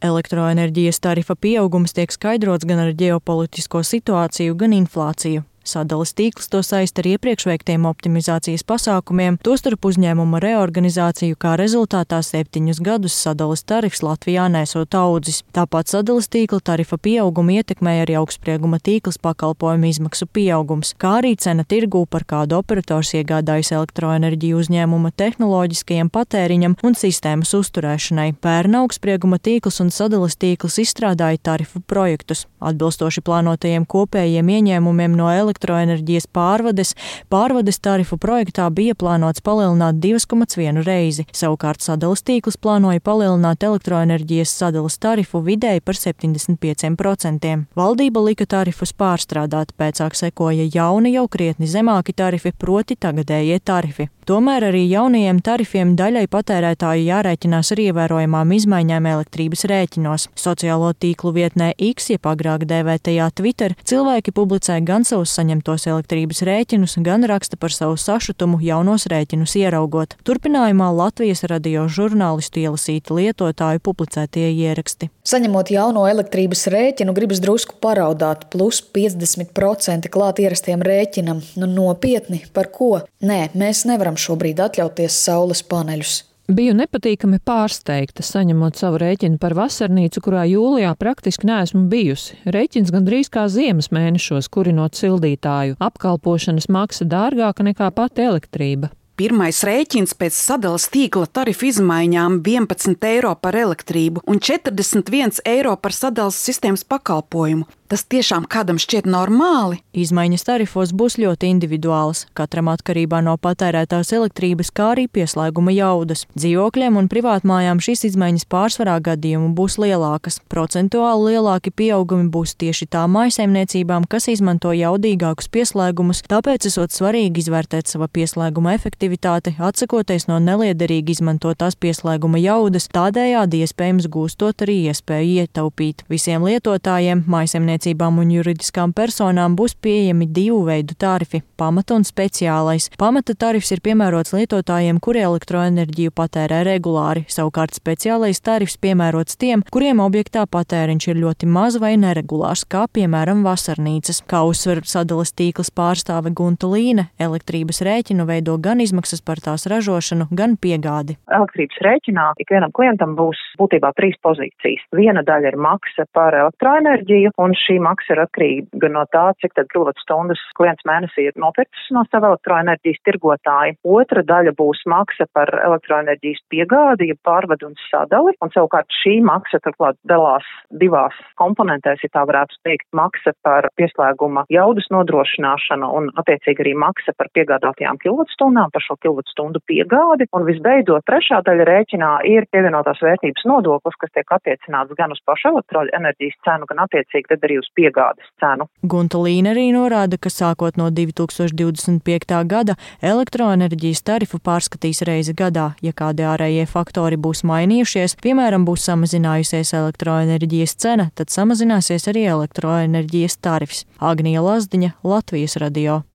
Elektroenerģijas tarifa pieaugums tiek skaidrots gan ar ģeopolitisko situāciju, gan inflāciju. Sadales tīkls to saista ar iepriekš veiktiem optimizācijas pasākumiem, tostarp uzņēmuma reorganizāciju, kā rezultātā septiņus gadus sadales tarifs Latvijā nesot audzis. Tāpat sadales tīkla tarifa pieaugumu ietekmēja arī augstsprieguma tīkls pakalpojumu izmaksu pieaugums, kā arī cena tirgū, par kādu operators iegādājas elektroenerģiju uzņēmuma tehnoloģiskajam patēriņam un sistēmas uzturēšanai. Pērn augstsprieguma tīkls un sadales tīkls izstrādāja tarifu projektus. Atbilstoši plānotajiem kopējiem ieņēmumiem no elektroenerģijas elektroenerģijas pārvades, pārvades tarifu projektā bija plānots palielināt 2,1 reizi. Savukārt sadales tīkls plānoja palielināt elektroenerģijas sadales tarifu vidēji par 75%. Valdība lika tarifus pārstrādāt, pēcāk sekoja jauni jau krietni zemāki tarifi, proti tagadējie tarifi. Tomēr arī jaunajiem tarifiem daļai patērētāju jārēķinās ar ievērojamām izmaiņām elektrības rēķinos. Sociālo tīklu vietnē X, jeb agrāk dēvētajā Twitter, cilvēki publicē gan savus saņemtos elektrības rēķinus, gan raksta par savu sašutumu jaunos rēķinus ieraugot. Turpinājumā Latvijas radio žurnālistu ielasīti lietotāju publicētie ieraksti. Saņemot jauno elektrības rēķinu, gribas drusku paraudāt, plus 50% klāt ierastiem rēķinam. Nu, nopietni, par ko? Nē, mēs nevaram šobrīd atļauties saules paneļus. Biju nepatīkami pārsteigta, saņemot savu rēķinu par vasarnīcu, kurā jūlijā praktiski neesmu bijusi. Rēķins gandrīz kā ziemas mēnešos, kurinot sildītāju. Apkalpošanas maksa dārgāka nekā pati elektrība. Pirmais rēķins pēc sadales tīkla tarifu izmaiņām - 11 eiro par elektrību un 41 eiro par sadales sistēmas pakalpojumu. Tas tiešām kādam šķiet normāli. Izmaiņas tarifos būs ļoti individuālas, katram atkarībā no patērētās elektrības, kā arī pieslēguma jaudas. Dzīvokļiem un privātmājām šīs izmaiņas pārsvarā gadījumu būs lielākas. Procentuāli lielāki pieaugumi būs tieši tām maisaimniecībām, kas izmanto jaudīgākus pieslēgumus, tāpēc esot svarīgi izvērtēt sava pieslēguma efektivitāti, atsakoties no neliederīgi izmantotās pieslēguma jaudas, tādējādi iespējams gūstot arī iespēju ietaupīt. Visiem lietotājiem maisaimniecībām Saimniecībām un juridiskām personām būs pieejami divu veidu tarifi - pamata un speciālais. Pamata tarifs ir piemērots lietotājiem, kuri elektroenerģiju patērē regulāri, savukārt speciālais tarifs piemērots tiem, kuriem objektā patēriņš ir ļoti maz vai neregulārs, kā piemēram vasarnīcas. Kā uzsver sadales tīkls pārstāve Gunta Līne, elektrības rēķinu veido gan izmaksas par tās ražošanu, gan piegādi. Elektrības rēķinā ikvienam klientam būs būtībā trīs pozīcijas. Viena daļa ir maksa par elektroenerģiju, un šī maksa ir atkarīga gan no tā, cik tad kilovatstundas klients mēnesī ir nopircis no sava elektroenerģijas tirgotāja. Otra daļa būs maksa par elektroenerģijas piegādi, ja pārvadu un sadali, un savukārt šī maksa turklāt dalās divās komponentēs, ja tā varētu teikt, maksa par pieslēguma jaudas nodrošināšanu un attiecīgi arī maksa par piegādātajām kilovatstundām, par šo kilovatstundu piegādi, un visbeidzot trešā daļa rēķinā ir pievienotās vērtības nodoklis, kas tiek attiecināts gan uz pašu elektroenerģijas cenu, gan attiecīgi tad arī uz piegādes cenu. Gunta Līna arī norāda, ka sākot no 2025. gada elektroenerģijas tarifu pārskatīs reizi gadā, ja kādi ārējie faktori būs mainījušies, piemēram, būs samazinājusies elektroenerģijas cena, tad samazināsies arī elektroenerģijas tarifs. Agnija Lazdiņa, Latvijas radio.